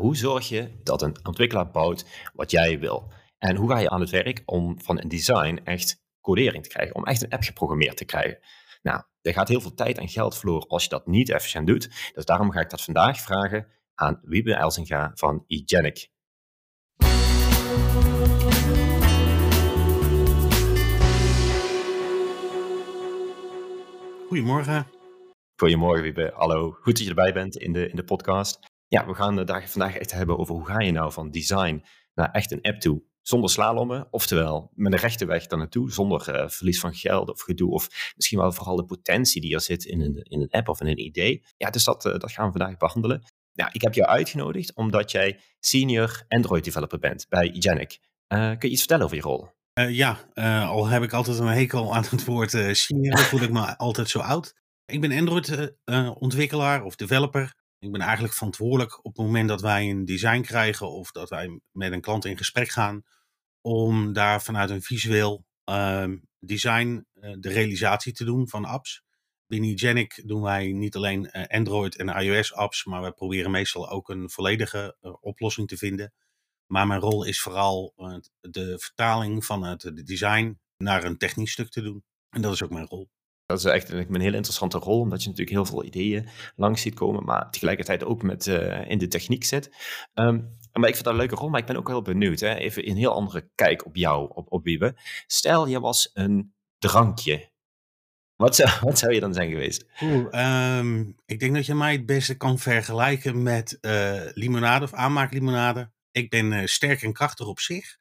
Hoe zorg je dat een ontwikkelaar bouwt wat jij wil? En hoe ga je aan het werk om van een design echt codering te krijgen, om echt een app geprogrammeerd te krijgen? Nou, er gaat heel veel tijd en geld verloren als je dat niet efficiënt doet. Dus daarom ga ik dat vandaag vragen aan Wiebe Elsinga van eGenic. Goedemorgen. Goedemorgen Wiebe, hallo. Goed dat je erbij bent in de, in de podcast. Ja, we gaan het vandaag echt hebben over hoe ga je nou van design naar echt een app toe. Zonder slalommen, oftewel met een rechte weg daar naartoe, zonder uh, verlies van geld of gedoe, of misschien wel vooral de potentie die er zit in een, in een app of in een idee. Ja, dus dat, uh, dat gaan we vandaag behandelen. Ja, ik heb jou uitgenodigd omdat jij senior Android developer bent bij Egenic. Uh, kun je iets vertellen over je rol? ja, al heb ik altijd een hekel aan het woord senior, voel ik me altijd zo oud. Ik ben Android-ontwikkelaar of developer. Ik ben eigenlijk verantwoordelijk op het moment dat wij een design krijgen of dat wij met een klant in gesprek gaan, om daar vanuit een visueel uh, design uh, de realisatie te doen van apps. Binnen Genic doen wij niet alleen uh, Android en iOS apps, maar we proberen meestal ook een volledige eh, oplossing te vinden. Maar mijn rol is vooral de vertaling van het design naar een technisch stuk te doen. En dat is ook mijn rol. Dat is echt een, heel interessante rol, omdat je natuurlijk heel veel ideeën langs ziet komen, maar tegelijkertijd ook met, uh, in de techniek zit. Um, maar ik vind dat een leuke rol, maar ik ben ook heel benieuwd. Hè? Even een heel andere kijk op jou, op, op Wiebe. Stel, je was een drankje. Wat zou, wat zou je dan zijn geweest? Oeh, um, ik denk dat je mij het beste kan vergelijken met uh, limonade of aanmaaklimonade. Ik ben uh, sterk en krachtig op zich.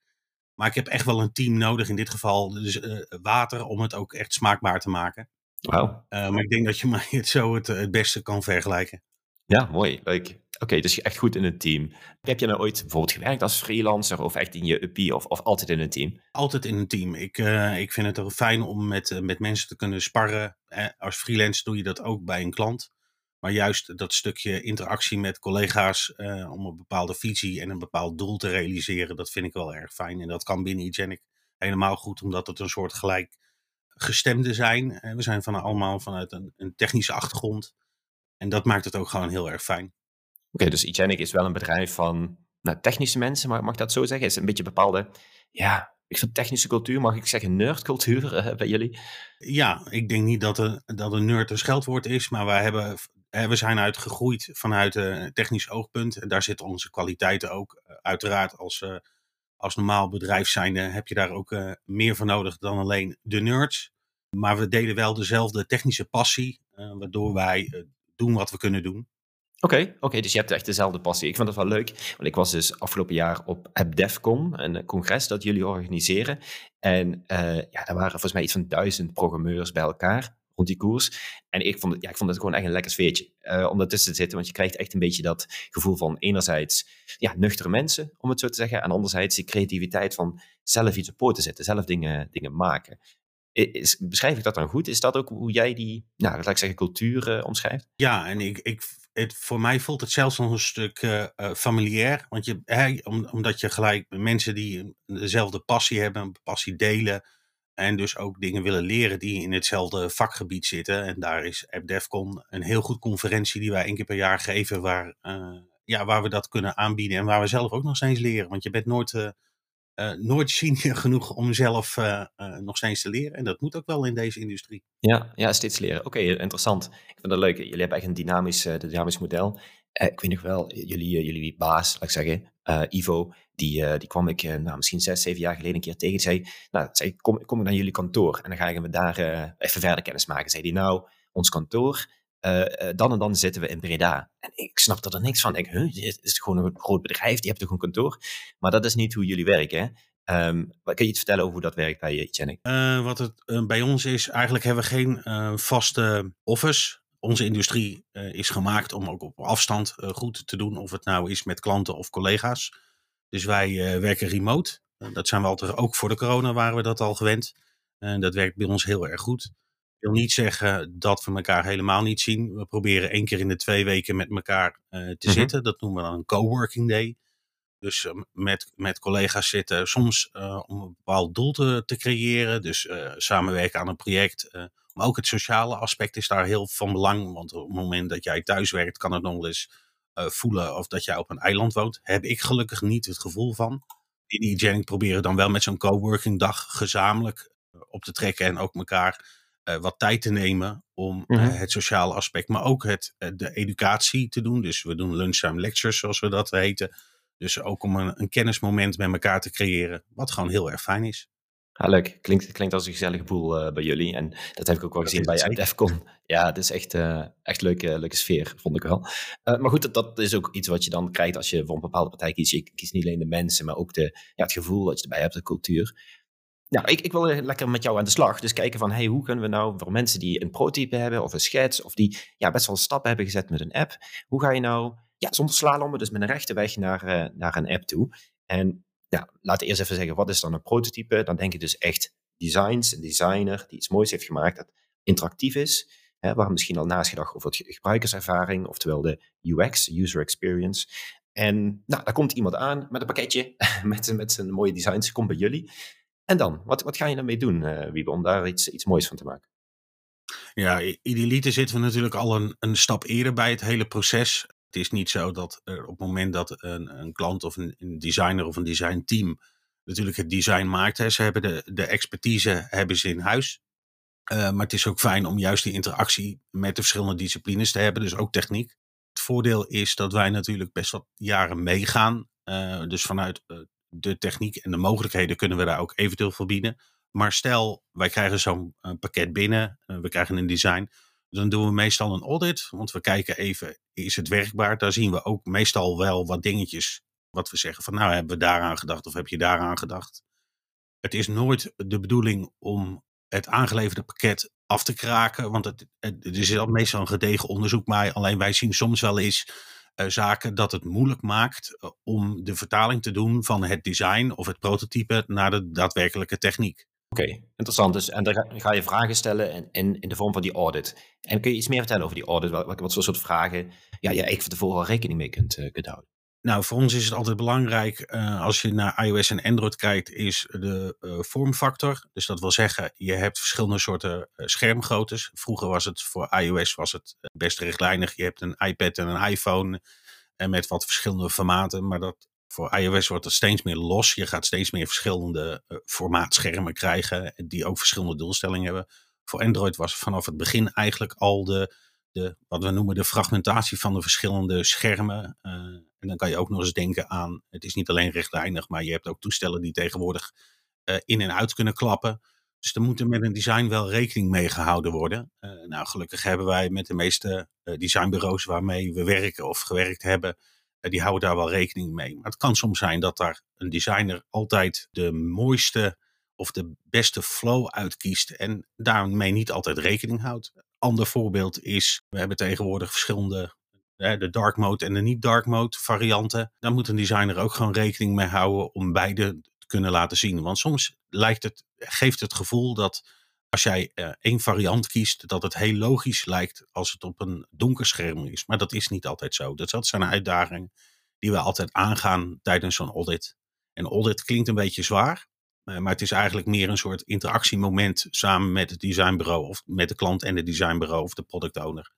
Maar ik heb echt wel een team nodig, in dit geval dus water, om het ook echt smaakbaar te maken. Wauw. Uh, maar ik denk dat je mij het zo het, het beste kan vergelijken. Ja, mooi. Leuk. Oké, okay, dus echt goed in een team. Heb je nou ooit bijvoorbeeld gewerkt als freelancer of echt in je uppie of, of altijd in een team? Altijd in een team. Ik, uh, ik vind het er fijn om met, uh, met mensen te kunnen sparren. Eh, als freelancer doe je dat ook bij een klant. Maar juist dat stukje interactie met collega's om een bepaalde visie en een bepaald doel te realiseren, dat vind ik wel erg fijn. En dat kan binnen Egenic helemaal goed, omdat het een soort gelijk gestemde zijn. We zijn van allemaal vanuit een, een technische achtergrond. En dat maakt het ook gewoon heel erg fijn. Oké, okay, dus Egenic is wel een bedrijf van nou, technische mensen, maar mag dat zo zeggen? Is een beetje bepaalde, ja, ik vind technische cultuur, mag ik zeggen nerdcultuur uh, bij jullie? Ja, ik denk niet dat een, dat een nerd een scheldwoord is, maar wij hebben, we zijn uitgegroeid vanuit een technisch oogpunt. En daar zitten onze kwaliteiten ook. Uiteraard als, als normaal bedrijf zijnde heb je daar ook uh, meer voor nodig dan alleen de nerds. Maar we delen wel dezelfde technische passie, waardoor wij doen wat we kunnen doen. Oké, okay, dus je hebt echt dezelfde passie. Ik vond dat wel leuk, want ik was dus afgelopen jaar op AppDevCon, een congres dat jullie organiseren. En ja, daar waren volgens mij iets van duizend programmeurs bij elkaar die koers. En ik vond het, ja, ik vond het gewoon echt een lekker sfeertje uh, om ertussen te zitten, want je krijgt echt een beetje dat gevoel van enerzijds ja, nuchtere mensen, om het zo te zeggen, en anderzijds die creativiteit van zelf iets op te zetten, zelf dingen, dingen maken. Is, beschrijf ik dat dan goed? Is dat ook hoe jij die, nou, laat ik zeggen, cultuur omschrijft? Ja, en ik, ik, het, voor mij voelt het zelfs nog een stuk uh, familiair. Want je, hè, om, omdat je gelijk mensen die dezelfde passie hebben, passie delen. En dus ook dingen willen leren die in hetzelfde vakgebied zitten. En daar is AppDevCon een heel goed conferentie die wij één keer per jaar geven. Waar, ja, waar we dat kunnen aanbieden en waar we zelf ook nog steeds leren. Want je bent nooit uh, nooit senior genoeg om zelf nog steeds te leren. En dat moet ook wel in deze industrie. Ja, ja steeds leren. Oké, interessant. Ik vind dat leuk. Jullie hebben echt een dynamisch, dynamisch model. ik weet nog wel, jullie, jullie baas, laat ik zeggen, Ivo, die, die kwam ik nou, misschien zes, zeven jaar geleden een keer tegen. Die zei, nou, zei, kom, kom naar jullie kantoor en dan gaan we daar even verder kennis maken. Zei die, nou, ons kantoor, dan en dan zitten we in Breda. En ik snap er niks van. Ik denk, is gewoon een groot bedrijf, die hebt toch een kantoor? Maar dat is niet hoe jullie werken. Um, kun je iets vertellen over hoe dat werkt bij Chenic? Uh, wat het bij ons is, eigenlijk hebben we geen vaste office. Onze industrie is gemaakt om ook op afstand goed te doen, of het nou is met klanten of collega's. Dus wij werken remote. dat zijn we altijd, ook voor de corona waren we dat al gewend. En dat werkt bij ons heel erg goed wil niet zeggen dat we elkaar helemaal niet zien. We proberen één keer in de twee weken met elkaar te mm-hmm. zitten. Dat noemen we dan een coworking day. Dus met, met collega's zitten, soms uh, om een bepaald doel te, te creëren. Dus samenwerken aan een project. Maar ook het sociale aspect is daar heel van belang. Want op het moment dat jij thuis werkt, kan het nog wel eens voelen of dat jij op een eiland woont. Heb ik gelukkig niet het gevoel van. In e-Genic proberen dan wel met zo'n coworking dag gezamenlijk op te trekken en ook elkaar wat tijd te nemen om mhm. het sociale aspect, maar ook het, de educatie te doen. Dus we doen lunchtime lectures, zoals we dat heten. Dus ook om een, een kennismoment met elkaar te creëren, wat gewoon heel erg fijn is. Ja, leuk. Klinkt, klinkt als een gezellige boel uh, bij jullie. En dat heb ik ook wel gezien bij Defcon. Ja, het is echt, uh, echt leuke, leuke sfeer, vond ik wel. Uh, maar goed, dat, dat, is ook iets wat je dan krijgt als je voor een bepaalde partij kiest. Je kiest niet alleen de mensen, maar ook de, ja, het gevoel dat je erbij hebt, de cultuur. Nou, ik, ik wil lekker met jou aan de slag. Dus kijken van, hey, hoe kunnen we nou voor mensen die een prototype hebben of een schets, of die ja, best wel stappen hebben gezet met een app, hoe ga je nou ja, zonder slalommen, dus met een rechte weg naar, naar een app toe. En ja, laten we eerst even zeggen, wat is dan een prototype? Dan denk je dus echt designs, een designer die iets moois heeft gemaakt dat interactief is, hè, waar misschien al naast gedacht over het gebruikerservaring, oftewel de UX, user experience. En nou, daar komt iemand aan met een pakketje, met, met zijn mooie designs, komt bij jullie. En dan, wat, wat ga je daarmee doen, uh, Wiebe, om daar iets, iets moois van te maken? Ja, idealiter zitten we natuurlijk al een, een stap eerder bij het hele proces. Het is niet zo dat er op het moment dat een, een klant of een, designer of een designteam natuurlijk het design maakt, hè, ze hebben de, expertise hebben ze in huis. Uh, maar het is ook fijn om juist die interactie met de verschillende disciplines te hebben, dus ook techniek. Het voordeel is dat wij natuurlijk best wat jaren meegaan. Uh, dus vanuit uh, de techniek en de mogelijkheden kunnen we daar ook eventueel voor bieden. Maar stel, wij krijgen zo'n pakket binnen, we krijgen een design dan doen we meestal een audit, want we kijken even, is het werkbaar? Daar zien we ook meestal wel wat dingetjes, wat we zeggen van nou hebben we daaraan gedacht of heb je daaraan gedacht. Het is nooit de bedoeling om het aangeleverde pakket af te kraken, want het, er is al meestal een gedegen onderzoek bij. Alleen wij zien soms wel eens uh, zaken dat het moeilijk maakt uh, om de vertaling te doen van het design of het prototype naar de daadwerkelijke techniek. Oké, interessant. Dus, en dan ga je vragen stellen in, in, de vorm van die audit. En kun je iets meer vertellen over die audit? Wat, wat, soort vragen ja, ja, ik van tevoren al rekening mee kunt, uh, kunt houden? Nou, voor ons is het altijd belangrijk, uh, als je naar iOS en Android kijkt, is de uh, vormfactor. Dus dat wil zeggen, je hebt verschillende soorten schermgroottes. Vroeger was het voor iOS was het best rechtlijnig. Je hebt een iPad en een iPhone en met wat verschillende formaten. Maar dat voor iOS wordt het steeds meer los. Je gaat steeds meer verschillende uh, formaatschermen krijgen die ook verschillende doelstellingen hebben. Voor Android was vanaf het begin eigenlijk al de, de wat we noemen de fragmentatie van de verschillende schermen. Uh, en dan kan je ook nog eens denken aan, het is niet alleen rechtlijnig, maar je hebt ook toestellen die tegenwoordig uh, in en uit kunnen klappen. Dus er moet er met een design wel rekening mee gehouden worden. nou, gelukkig hebben wij met de meeste designbureaus waarmee we werken of gewerkt hebben, eh, die houden daar wel rekening mee. Maar het kan soms zijn dat daar een designer altijd de mooiste of de beste flow uitkiest en daarmee niet altijd rekening houdt. Ander voorbeeld is, we hebben tegenwoordig verschillende, de dark mode en de niet dark mode varianten. Daar moet een designer ook gewoon rekening mee houden om beide te kunnen laten zien. Want soms lijkt het, geeft het gevoel dat als jij uh, één variant kiest, dat het heel logisch lijkt als het op een donker scherm is. Maar dat is niet altijd zo. Dus dat zijn uitdagingen die we altijd aangaan tijdens zo'n audit. En audit klinkt een beetje zwaar, uh, maar het is eigenlijk meer een soort interactiemoment samen met het designbureau of met de klant en het designbureau of de product owner.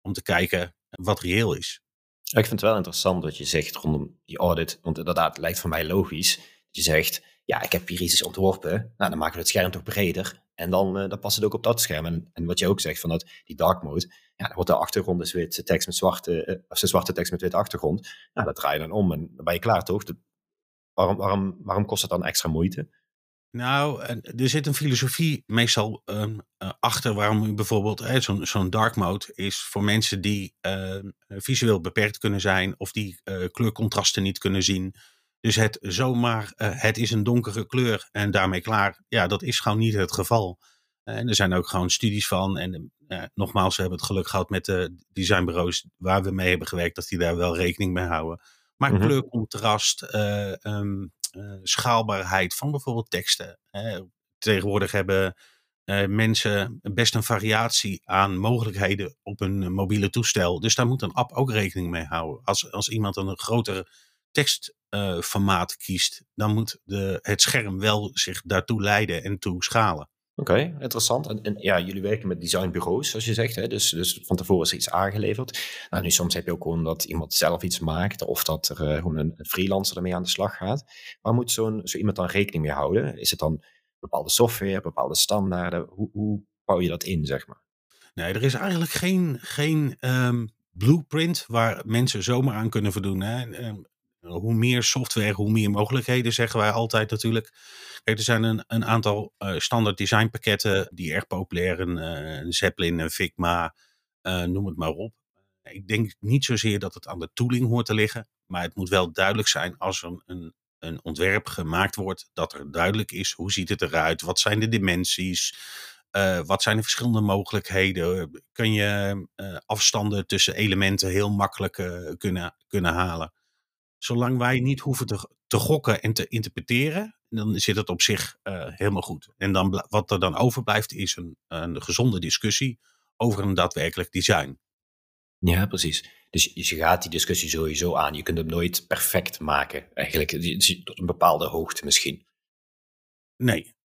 Om te kijken wat reëel is. Ik vind het wel interessant wat je zegt rondom die audit. Want inderdaad, het lijkt voor mij logisch. Dat je zegt, ja, ik heb hier iets ontworpen. Nou, dan maken we het scherm toch breder. En dan, uh, dan past het ook op dat scherm. En, en wat je ook zegt van dat, die dark mode, ja, wordt de achtergrond dus witte tekst met zwarte, uh, of zwarte tekst met witte achtergrond. Nou, dat draai je dan om en dan ben je klaar toch? De, waarom, waarom, waarom kost het dan extra moeite? Nou, er zit een filosofie meestal um, uh, achter waarom bijvoorbeeld zo'n zo'n dark mode is voor mensen die uh, visueel beperkt kunnen zijn of die kleurcontrasten niet kunnen zien. Dus het zomaar, uh, het is een donkere kleur en daarmee klaar. Ja, dat is gewoon niet het geval. En er zijn ook gewoon studies van. En uh, nogmaals, we hebben het geluk gehad met de designbureaus waar we mee hebben gewerkt, dat die daar wel rekening mee houden. Maar mm-hmm. kleurcontrast, uh, um, schaalbaarheid van bijvoorbeeld teksten. tegenwoordig hebben mensen best een variatie aan mogelijkheden op een mobiele toestel. Dus daar moet een app ook rekening mee houden. Als, als iemand een grotere tekstformaat uh, kiest, dan moet de, het scherm wel zich daartoe leiden en toe schalen. Oké, interessant. En, en, ja, jullie werken met designbureaus, zoals je zegt. Hè? Dus, dus van tevoren is er iets aangeleverd. Nou, nu soms heb je ook gewoon dat iemand zelf iets maakt. Of dat er uh, gewoon een, een, freelancer ermee aan de slag gaat. Waar moet zo'n zo iemand dan rekening mee houden? Is het dan bepaalde software, bepaalde standaarden? Hoe, hoe bouw je dat in, zeg maar? Nee, er is eigenlijk geen, geen um, blueprint waar mensen zomaar aan kunnen voldoen. Hè? Um, hoe meer software, hoe meer mogelijkheden, zeggen wij altijd natuurlijk. Kijk, er zijn een, een aantal uh, standaard designpakketten die erg populair zijn. Uh, een Zeppelin, een Figma, noem het maar op. Ik denk niet zozeer dat het aan de tooling hoort te liggen. Maar het moet wel duidelijk zijn als er een, een ontwerp gemaakt wordt. Dat er duidelijk is hoe ziet het eruit. Wat zijn de dimensies. Wat zijn de verschillende mogelijkheden? Kun je afstanden tussen elementen heel makkelijk kunnen, kunnen halen? Zolang wij niet hoeven te, te gokken en te interpreteren, dan zit het op zich helemaal goed. En dan, wat er dan overblijft is een, een gezonde discussie over een daadwerkelijk design. Ja, precies. Dus je gaat die discussie sowieso aan. Je kunt hem nooit perfect maken, eigenlijk. Tot een bepaalde hoogte misschien. Nee,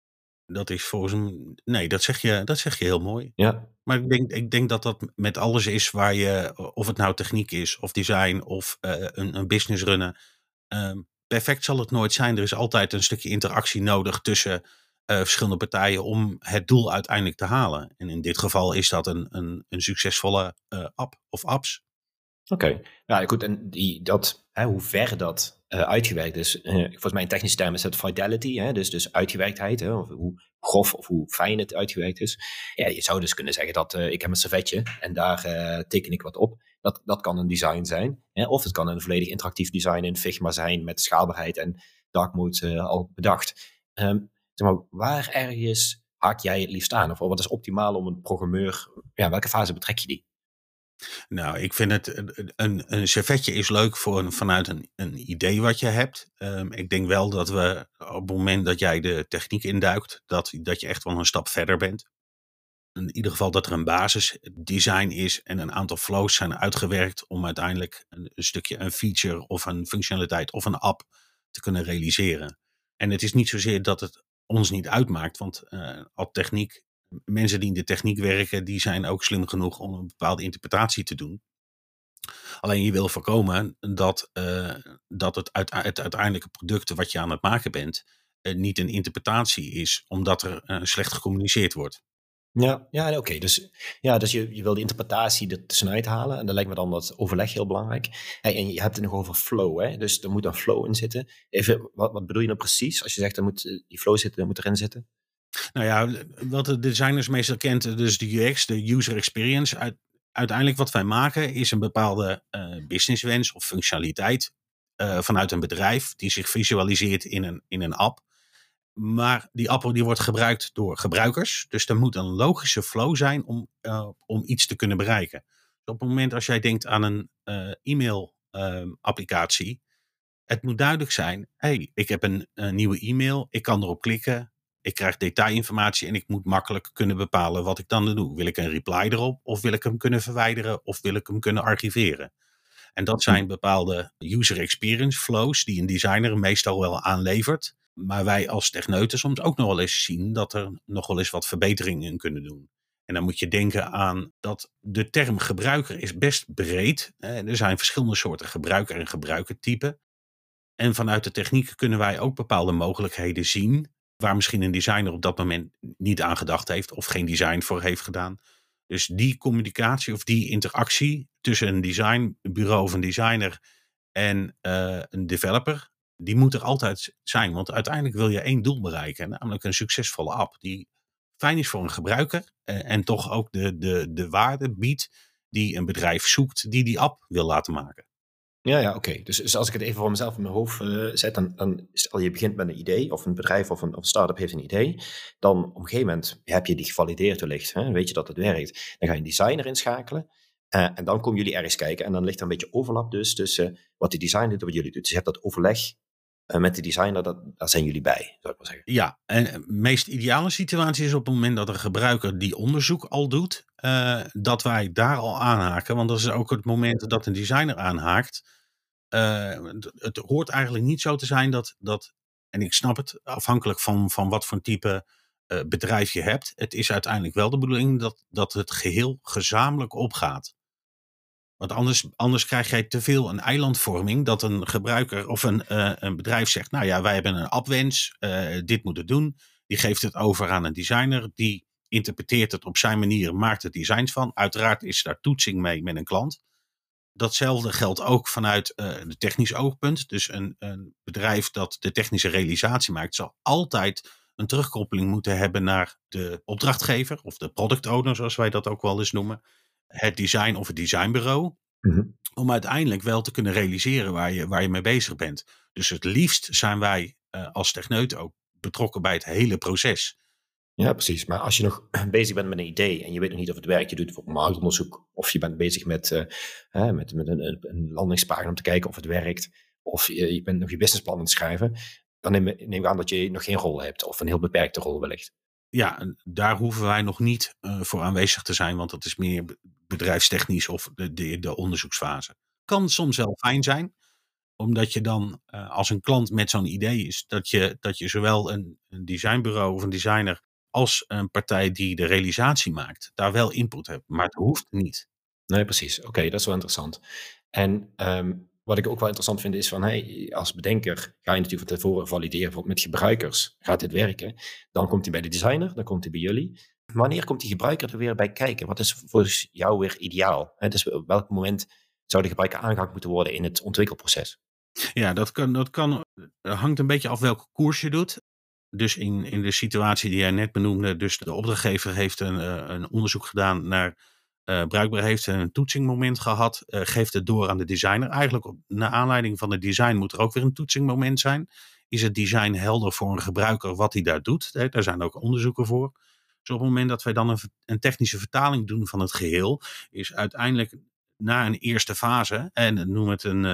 dat is volgens hem. Nee, dat zeg je, dat zeg je heel mooi. Ja. Maar ik denk, ik denk dat dat met alles is waar je, of het nou techniek is, of design, of uh, een, een business runnen. Um, perfect zal het nooit zijn. Er is altijd een stukje interactie nodig tussen uh, verschillende partijen om het doel uiteindelijk te halen. En in dit geval is dat een, een, een succesvolle uh, app of apps. Oké, okay. ja goed. En die, dat, hè, hoe ver dat uh, uitgewerkt is, volgens mij in technische termen is het fidelity, hè, dus, dus uitgewerktheid, hè, of hoe grof of hoe fijn het uitgewerkt is. Ja, je zou dus kunnen zeggen dat ik heb een servetje en daar teken ik wat op. Dat, dat kan een design zijn. Hè, of het kan een volledig interactief design in Figma zijn met schaalbaarheid en dark mode al bedacht. Um, zeg maar, waar ergens haak jij het liefst aan? Of wat is optimaal om een programmeur, ja, welke fase betrek je die? Nou, ik vind het, een, een servetje is leuk voor een, vanuit een, een idee wat je hebt. Um, ik denk wel dat we op het moment dat jij de techniek induikt, dat, dat je echt wel een stap verder bent. In ieder geval dat er een basisdesign is en een aantal flows zijn uitgewerkt om uiteindelijk een, stukje een feature of een functionaliteit of een app te kunnen realiseren. En het is niet zozeer dat het ons niet uitmaakt. Want uh, techniek, mensen die in de techniek werken, die zijn ook slim genoeg om een bepaalde interpretatie te doen. Alleen je wil voorkomen dat, uh, dat het, uit, het uiteindelijke product wat je aan het maken bent, uh, niet een interpretatie is, omdat er slecht gecommuniceerd wordt. Ja, ja oké. Dus, ja, dus je, je wil de interpretatie er tussenuit halen. En dan lijkt me dan dat overleg heel belangrijk. En je hebt het nog over flow, hè? dus er moet een flow in zitten. Even, wat, wat bedoel je nou precies? Als je zegt, er moet eh, die flow zitten, moet erin zitten. Nou ja, wat de designers meestal kent, dus de UX, de user experience. Uit, uiteindelijk wat wij maken is een bepaalde uh, businesswens of functionaliteit uh, vanuit een bedrijf die zich visualiseert in een, in een app. Maar die appel die wordt gebruikt door gebruikers. Dus er moet een logische flow zijn om, uh, om iets te kunnen bereiken. Dus op het moment als jij denkt aan een e-mail uh, applicatie. Het moet duidelijk zijn. hey, ik heb een, een, nieuwe e-mail. Ik kan erop klikken. Ik krijg detailinformatie en ik moet makkelijk kunnen bepalen wat ik dan doe. Wil ik een reply erop? Of wil ik hem kunnen verwijderen? Of wil ik hem kunnen archiveren? En dat zijn bepaalde user experience flows die een designer meestal wel aanlevert. Maar wij als techneuten soms ook nog wel eens zien dat er nog wel eens wat verbeteringen in kunnen doen. En dan moet je denken aan dat de term gebruiker is best breed. Er zijn verschillende soorten gebruiker en gebruikertypen. En vanuit de techniek kunnen wij ook bepaalde mogelijkheden zien. Waar misschien een designer op dat moment niet aan gedacht heeft of geen design voor heeft gedaan. Dus die communicatie of die interactie tussen een designbureau of een designer en uh, een developer, die moet er altijd zijn. Want uiteindelijk wil je één doel bereiken, namelijk een succesvolle app die fijn is voor een gebruiker eh, en toch ook de, de, de waarde biedt die een bedrijf zoekt die die app wil laten maken. Ja, ja, oké. Dus, dus, als ik het even voor mezelf in mijn hoofd uh, zet, dan, dan stel je begint met een idee, of een bedrijf of een, of een start-up heeft een idee, dan op een gegeven moment heb je die gevalideerd wellicht, hè, weet je dat het werkt. Dan ga je een designer inschakelen uh, en dan komen jullie ergens kijken en dan ligt er een beetje overlap dus tussen wat die designer doet en wat jullie doen. Dus je hebt dat overleg uh, met de designer, dat, daar zijn jullie bij, zou ik maar zeggen. Ja, en de meest ideale situatie is op het moment dat een gebruiker die onderzoek al doet, dat wij daar al aanhaken. Want dat is ook het moment dat een designer aanhaakt. Uh, het hoort eigenlijk niet zo te zijn dat, dat en ik snap het, afhankelijk van, van wat voor type uh, bedrijf je hebt. Het is uiteindelijk wel de bedoeling dat, dat het geheel gezamenlijk opgaat. Want anders, anders krijg jij te veel een eilandvorming dat een gebruiker of een, uh, een bedrijf zegt, nou ja, wij hebben een appwens, dit moet het doen. Die geeft het over aan een designer, die interpreteert het op zijn manier, maakt er designs van. Uiteraard is daar toetsing mee met een klant. Datzelfde geldt ook vanuit uh, de technisch oogpunt. Dus een, een bedrijf dat de technische realisatie maakt, zal altijd een terugkoppeling moeten hebben naar de opdrachtgever of de product owner, zoals wij dat ook wel eens noemen. Het design of het designbureau. Mm-hmm. Om uiteindelijk wel te kunnen realiseren waar je, waar je mee bezig bent. Dus het liefst zijn wij uh, als techneut ook betrokken bij het hele proces. Ja, precies. Maar als je nog bezig bent met een idee en je weet nog niet of het werkt, je doet voor marktonderzoek of je bent bezig met, uh, met, met een, een, landingspagina om te kijken of het werkt, of je, je bent nog je businessplan aan het schrijven, dan neem, neem ik aan dat je nog geen rol hebt of een heel beperkte rol wellicht. Ja, daar hoeven wij nog niet uh, voor aanwezig te zijn, want dat is meer bedrijfstechnisch of de, de, de onderzoeksfase. Kan soms wel fijn zijn, omdat je dan uh, als een klant met zo'n idee is, dat je, dat je zowel een, een designbureau of een designer als een partij die de realisatie maakt, daar wel input hebt. Maar het hoeft niet. Nee, precies. Oké, dat is wel interessant. En um, wat ik ook wel interessant vind is van, hey, als bedenker ga je natuurlijk van tevoren valideren met gebruikers. Gaat dit werken? Dan komt hij bij de designer, dan komt hij bij jullie. Wanneer komt die gebruiker er weer bij kijken? Wat is volgens jou weer ideaal? He, dus op welk moment zou de gebruiker aangehaakt moeten worden in het ontwikkelproces? Ja, dat, kan, dat kan, hangt een beetje af welke koers je doet. Dus in, in de situatie die jij net benoemde, dus de opdrachtgever heeft een, eh, een onderzoek gedaan naar uh, bruikbaar heeft een toetsingmoment gehad, uh, geeft het door aan de designer. Eigenlijk op, naar aanleiding van het design moet er ook weer een toetsingmoment zijn. Is het design helder voor een gebruiker wat hij daar doet? Daar zijn ook onderzoeken voor. Dus op het moment dat wij dan een, een, technische vertaling doen van het geheel, is uiteindelijk na een eerste fase, en noem het een,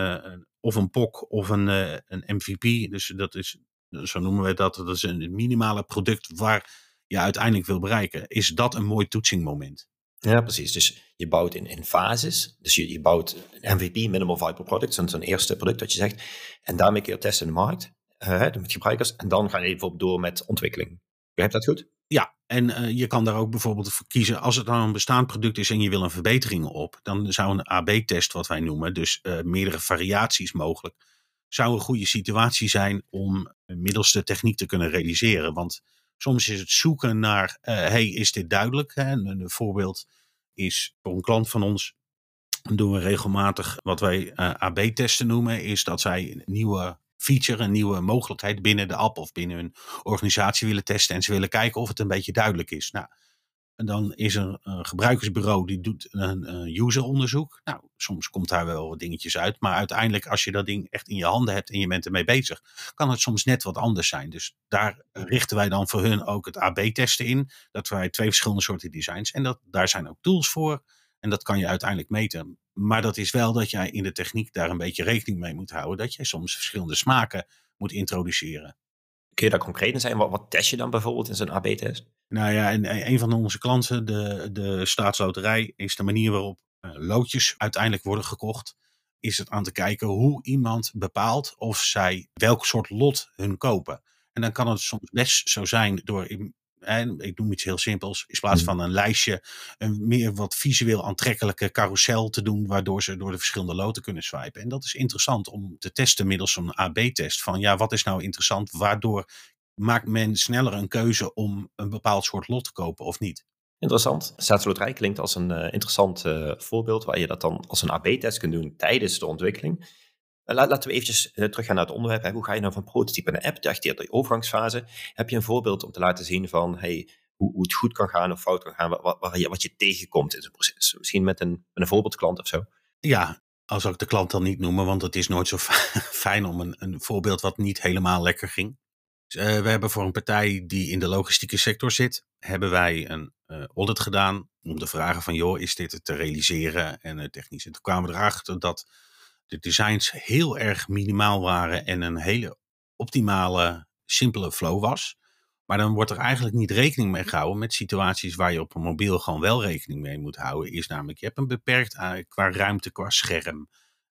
of een POC of een, een MVP, dus dat is, zo noemen we dat, dat is een minimale product waar je uiteindelijk wil bereiken, is dat een mooi toetsingmoment. Ja, precies. Dus je bouwt in, in fases. Dus je, je bouwt een MVP, Minimal Viable Product, zo'n eerste product dat je zegt. En daarmee kun je testen in de markt, uh, met gebruikers. En dan ga je bijvoorbeeld door met ontwikkeling. Begrijp dat goed? Ja, en uh, je kan daar ook bijvoorbeeld voor kiezen. Als het dan een bestaand product is en je wil een verbetering op, dan zou een AB-test, wat wij noemen, dus uh, meerdere variaties mogelijk, zou een goede situatie zijn om middels de techniek te kunnen realiseren. Want Soms is het zoeken naar, uh, hey, is dit duidelijk? Hè? Een, een, voorbeeld is voor een klant van ons, doen we regelmatig wat wij uh, eh, AB-testen noemen, is dat zij een nieuwe feature, een nieuwe mogelijkheid binnen de app of binnen hun organisatie willen testen en ze willen kijken of het een beetje duidelijk is. Nou, en dan is er een gebruikersbureau die doet een, een useronderzoek. Nou, soms komt daar wel wat dingetjes uit. Maar uiteindelijk, als je dat ding echt in je handen hebt en je bent ermee bezig, kan het soms net wat anders zijn. Dus daar richten wij dan voor hun ook het AB-testen in. Dat wij twee verschillende soorten designs. En dat, daar zijn ook tools voor. En dat kan je uiteindelijk meten. Maar dat is wel dat jij in de techniek daar een beetje rekening mee moet houden. Dat jij soms verschillende smaken moet introduceren. Kun je daar concreet in zijn? Wat, wat test je dan bijvoorbeeld in zo'n AB-test? Nou ja, en een van onze klanten, de, de staatsloterij, is de manier waarop uh, loodjes uiteindelijk worden gekocht. Is het aan te kijken hoe iemand bepaalt of zij welk soort lot hun kopen. En dan kan het soms best zo zijn door en ik noem iets heel simpels, in plaats hmm. van een lijstje, een meer wat visueel aantrekkelijke carousel te doen, waardoor ze door de verschillende loten kunnen swipen. En dat is interessant om te testen middels een AB-test van ja, wat is nou interessant, waardoor maakt men sneller een keuze om een bepaald soort lot te kopen of niet. Interessant. Staatsloterij klinkt als een uh, interessant uh, voorbeeld waar je dat dan als een AB-test kunt doen tijdens de ontwikkeling. Laten we eventjes uh, teruggaan naar het onderwerp. Hè. Hoe ga je nou van prototype naar app? Dacht je de overgangsfase? Heb je een voorbeeld om te laten zien van hey, hoe, hoe het goed kan gaan of fout kan gaan, wat, wat, je, wat je tegenkomt in zo'n proces? Misschien met een, met een voorbeeldklant of zo? Ja, als ik de klant dan niet noemen, want het is nooit zo fijn om een, een voorbeeld wat niet helemaal lekker ging. Dus, uh, we hebben voor een partij die in de logistieke sector zit, hebben wij een uh, audit gedaan om te vragen van joh, is dit te realiseren en uh, technisch. En toen kwamen we erachter dat de designs heel erg minimaal waren en een hele optimale, simpele flow was. Maar dan wordt er eigenlijk niet rekening mee gehouden met situaties waar je op een mobiel gewoon wel rekening mee moet houden. Is namelijk, je hebt een beperkt qua ruimte, qua scherm.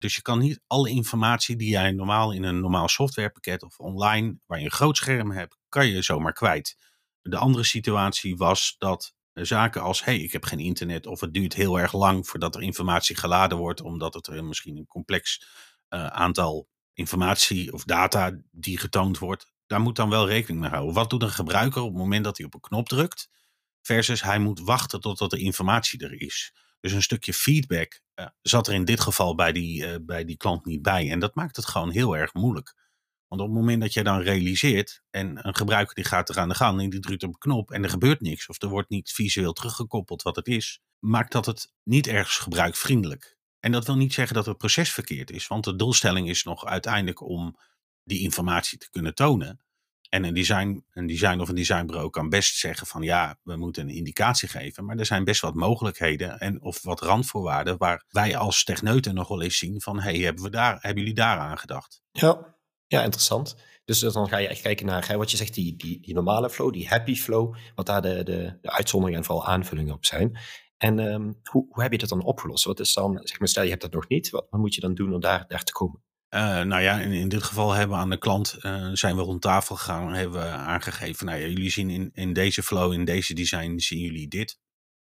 Dus je kan niet alle informatie die jij normaal in een normaal softwarepakket of online, waar je een groot scherm hebt, kan je zomaar kwijt. De andere situatie was dat zaken als, hey, ik heb geen internet of het duurt heel erg lang voordat er informatie geladen wordt, omdat het er misschien een complex uh, aantal informatie of data die getoond wordt, daar moet dan wel rekening mee houden. Wat doet een gebruiker op het moment dat hij op een knop drukt, versus hij moet wachten totdat de informatie er is. Dus een stukje feedback uh, zat er in dit geval bij die, uh, bij die klant niet bij. En dat maakt het gewoon heel erg moeilijk. Want op het moment dat je dan realiseert en een gebruiker die gaat er aan de gang en die drukt op een knop en er gebeurt niks of er wordt niet visueel teruggekoppeld wat het is, maakt dat het niet ergens gebruikvriendelijk. En dat wil niet zeggen dat het proces verkeerd is, want de doelstelling is nog uiteindelijk om die informatie te kunnen tonen. En een, design, een design of een designbureau kan best zeggen van ja, we moeten een indicatie geven. Maar er zijn best wat mogelijkheden en of wat randvoorwaarden waar wij als techneuten nog wel eens zien van hey, hebben, we daar, hebben jullie daar aan gedacht? Ja, ja, interessant. Dus dan ga je echt kijken naar hè, wat je zegt, die, die, normale flow, die happy flow, wat daar de, de, de uitzonderingen en vooral aanvullingen op zijn. En um, hoe, hoe heb je dat dan opgelost? Wat is dan, zeg maar, stel je hebt dat nog niet, wat, wat moet je dan doen om daar, daar te komen? Uh, nou ja, in, in dit geval hebben we aan de klant, uh, zijn we rond tafel gegaan en hebben we aangegeven, nou ja, jullie zien in, in deze flow, in deze design, zien jullie dit.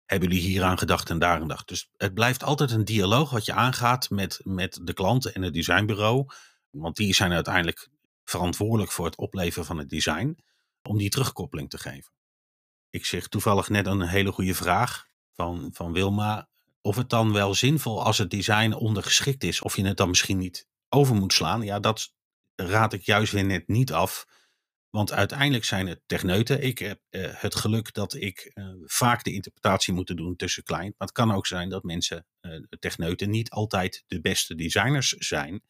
Hebben jullie hier aan gedacht en daar aan gedacht? Dus het blijft altijd een dialoog wat je aangaat met, met de klant en het designbureau. Want die zijn uiteindelijk verantwoordelijk voor het opleveren van het design, om die terugkoppeling te geven. Ik zeg toevallig net een hele goede vraag van, van Wilma. Of het dan wel zinvol als het design ondergeschikt is, of je het dan misschien niet over moet slaan. Ja, dat raad ik juist weer net niet af. Want uiteindelijk zijn het techneuten. Ik heb uh, het geluk dat ik uh, vaak de interpretatie moet doen tussen client. Maar het kan ook zijn dat mensen, uh, techneuten, niet altijd de beste designers zijn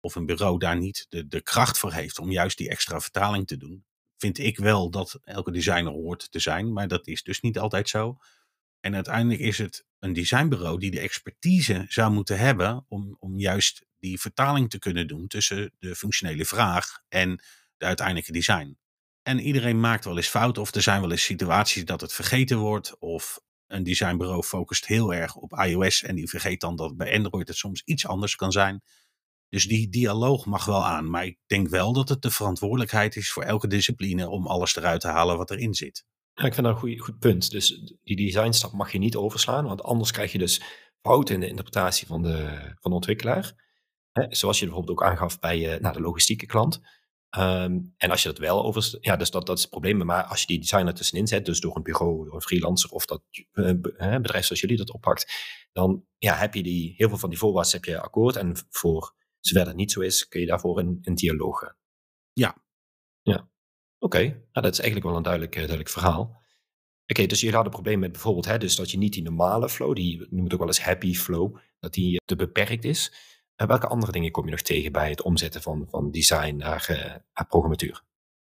of een bureau daar niet de, de kracht voor heeft om juist die extra vertaling te doen, vind ik wel dat elke designer hoort te zijn, maar dat is dus niet altijd zo. En uiteindelijk is het een designbureau die de expertise zou moeten hebben om, om juist die vertaling te kunnen doen tussen de functionele vraag en de uiteindelijke design. En iedereen maakt wel eens fouten of er zijn wel eens situaties dat het vergeten wordt of een designbureau focust heel erg op iOS en die vergeet dan dat bij Android het soms iets anders kan zijn. Dus die dialoog mag wel aan. Maar ik denk wel dat het de verantwoordelijkheid is voor elke discipline om alles eruit te halen wat erin zit. Ja, ik vind dat een goed, goed punt. Dus die designstap mag je niet overslaan, want anders krijg je dus fouten in de interpretatie van de, van de ontwikkelaar. zoals je bijvoorbeeld ook aangaf bij uh, nou, de logistieke klant. Um, en als je dat wel over, ja, dus dat, dat is het probleem. Maar als je die designer tussenin zet, dus door een bureau, door een freelancer of dat uh, bedrijf zoals jullie dat oppakt, dan ja, heb je die, heel veel van die voorwaarden heb je akkoord. En voor Zover dat niet zo is, kun je daarvoor een, een dialoog gaan. Ja. Ja. Oké, nou, dat is eigenlijk wel een duidelijk, eh, duidelijk verhaal. Oké, dus jullie hadden een probleem met bijvoorbeeld hè, dus dat je niet die normale flow, die noemen het ook wel eens happy flow, dat die te beperkt is. En welke andere dingen kom je nog tegen bij het omzetten van, van design naar, naar programmatuur?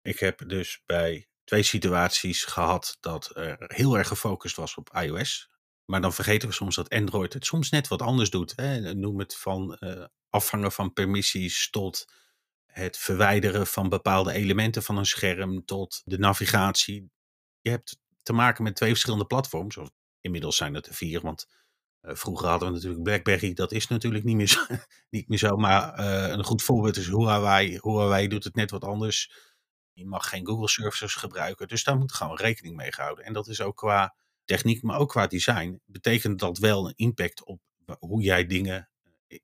Ik heb dus bij twee situaties gehad dat er heel erg gefocust was op iOS. Maar dan vergeten we soms dat Android het soms net wat anders doet. Hè. Noem het van uh, afvangen van permissies tot het verwijderen van bepaalde elementen van een scherm tot de navigatie. Je hebt te maken met twee verschillende platforms. Of inmiddels zijn het er vier, want uh, vroeger hadden we natuurlijk BlackBerry. Dat is natuurlijk niet meer zo. niet meer zo maar uh, een goed voorbeeld is Huawei. Huawei doet het net wat anders. Je mag geen Google services gebruiken. Dus daar moet gewoon rekening mee gehouden. En dat is ook qua techniek, maar ook qua design. Betekent dat wel een impact op hoe jij dingen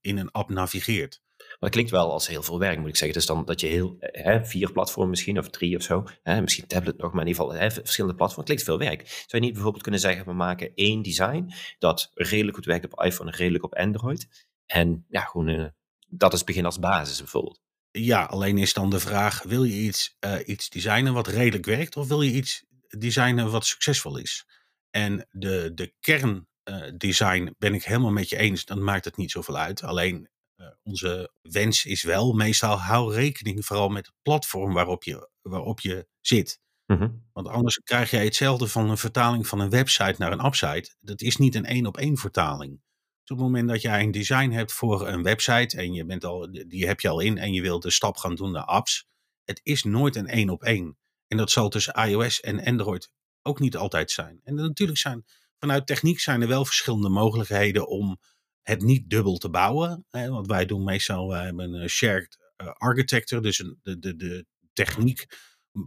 in een app navigeert. Maar dat klinkt wel als heel veel werk, moet ik zeggen. Dus dan dat je heel, eh, hè, vier platformen misschien, of drie of zo, hè, misschien tablet nog, maar in ieder geval hè, verschillende platformen, klinkt veel werk. Zou je niet bijvoorbeeld kunnen zeggen, we maken één design dat redelijk goed werkt op iPhone en redelijk op Android. En ja, gewoon, uh, dat is begin als basis bijvoorbeeld. Ja, alleen is dan de vraag, wil je iets, uh, iets designen wat redelijk werkt, of wil je iets designen wat succesvol is? En de, de kern design ben ik helemaal met je eens. Dan maakt het niet zoveel uit. Alleen uh, onze wens is wel meestal hou rekening vooral met het platform waarop je, waarop je zit. Mm -hmm. Want anders krijg je hetzelfde van een vertaling van een website naar een appsite. Dat is niet een één op één vertaling. Dus op het moment dat jij een design hebt voor een website en je bent al, die heb je al in en je wilt de stap gaan doen naar apps. Het is nooit een één op één. En dat zal tussen iOS en Android ook niet altijd zijn. En natuurlijk zijn vanuit techniek zijn er wel verschillende mogelijkheden om het niet dubbel te bouwen. Hè, want wij doen meestal, wij hebben een shared architecture, dus de, de, de techniek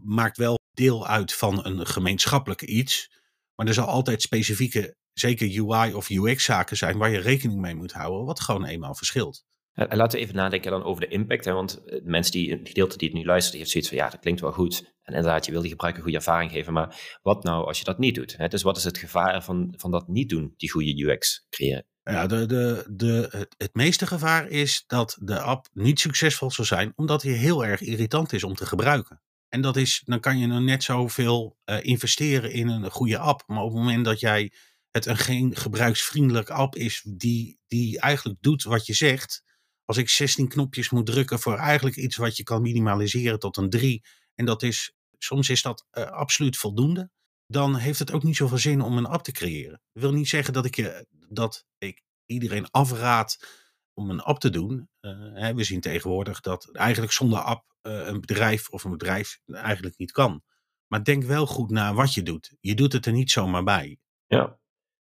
maakt wel deel uit van een gemeenschappelijk iets. Maar er zal altijd specifieke, zeker UI of UX zaken zijn waar je rekening mee moet houden, wat gewoon eenmaal verschilt. En laten we even nadenken dan over de impact. Hè? Want de mensen die, het gedeelte die het nu luistert, heeft zoiets van ja, dat klinkt wel goed. En inderdaad, je wil die gebruiker goede ervaring geven. Maar wat nou als je dat niet doet? Hè? Dus wat is het gevaar van, van dat niet doen, die goede UX creëren? Ja, de, de, de, het, het meeste gevaar is dat de app niet succesvol zal zijn, omdat hij heel erg irritant is om te gebruiken. En dat is, dan kan je nog net zoveel uh, investeren in een goede app. Maar op het moment dat jij het een geen gebruiksvriendelijke app is, die, die eigenlijk doet wat je zegt. Als ik 16 knopjes moet drukken voor eigenlijk iets wat je kan minimaliseren tot een 3. En dat is, soms is dat uh, absoluut voldoende. Dan heeft het ook niet zoveel zin om een app te creëren. Dat wil niet zeggen dat ik, je, dat ik iedereen afraad om een app te doen. Uh, we zien tegenwoordig dat eigenlijk zonder app een bedrijf of een bedrijf eigenlijk niet kan. Maar denk wel goed na wat je doet. Je doet het er niet zomaar bij. Ja,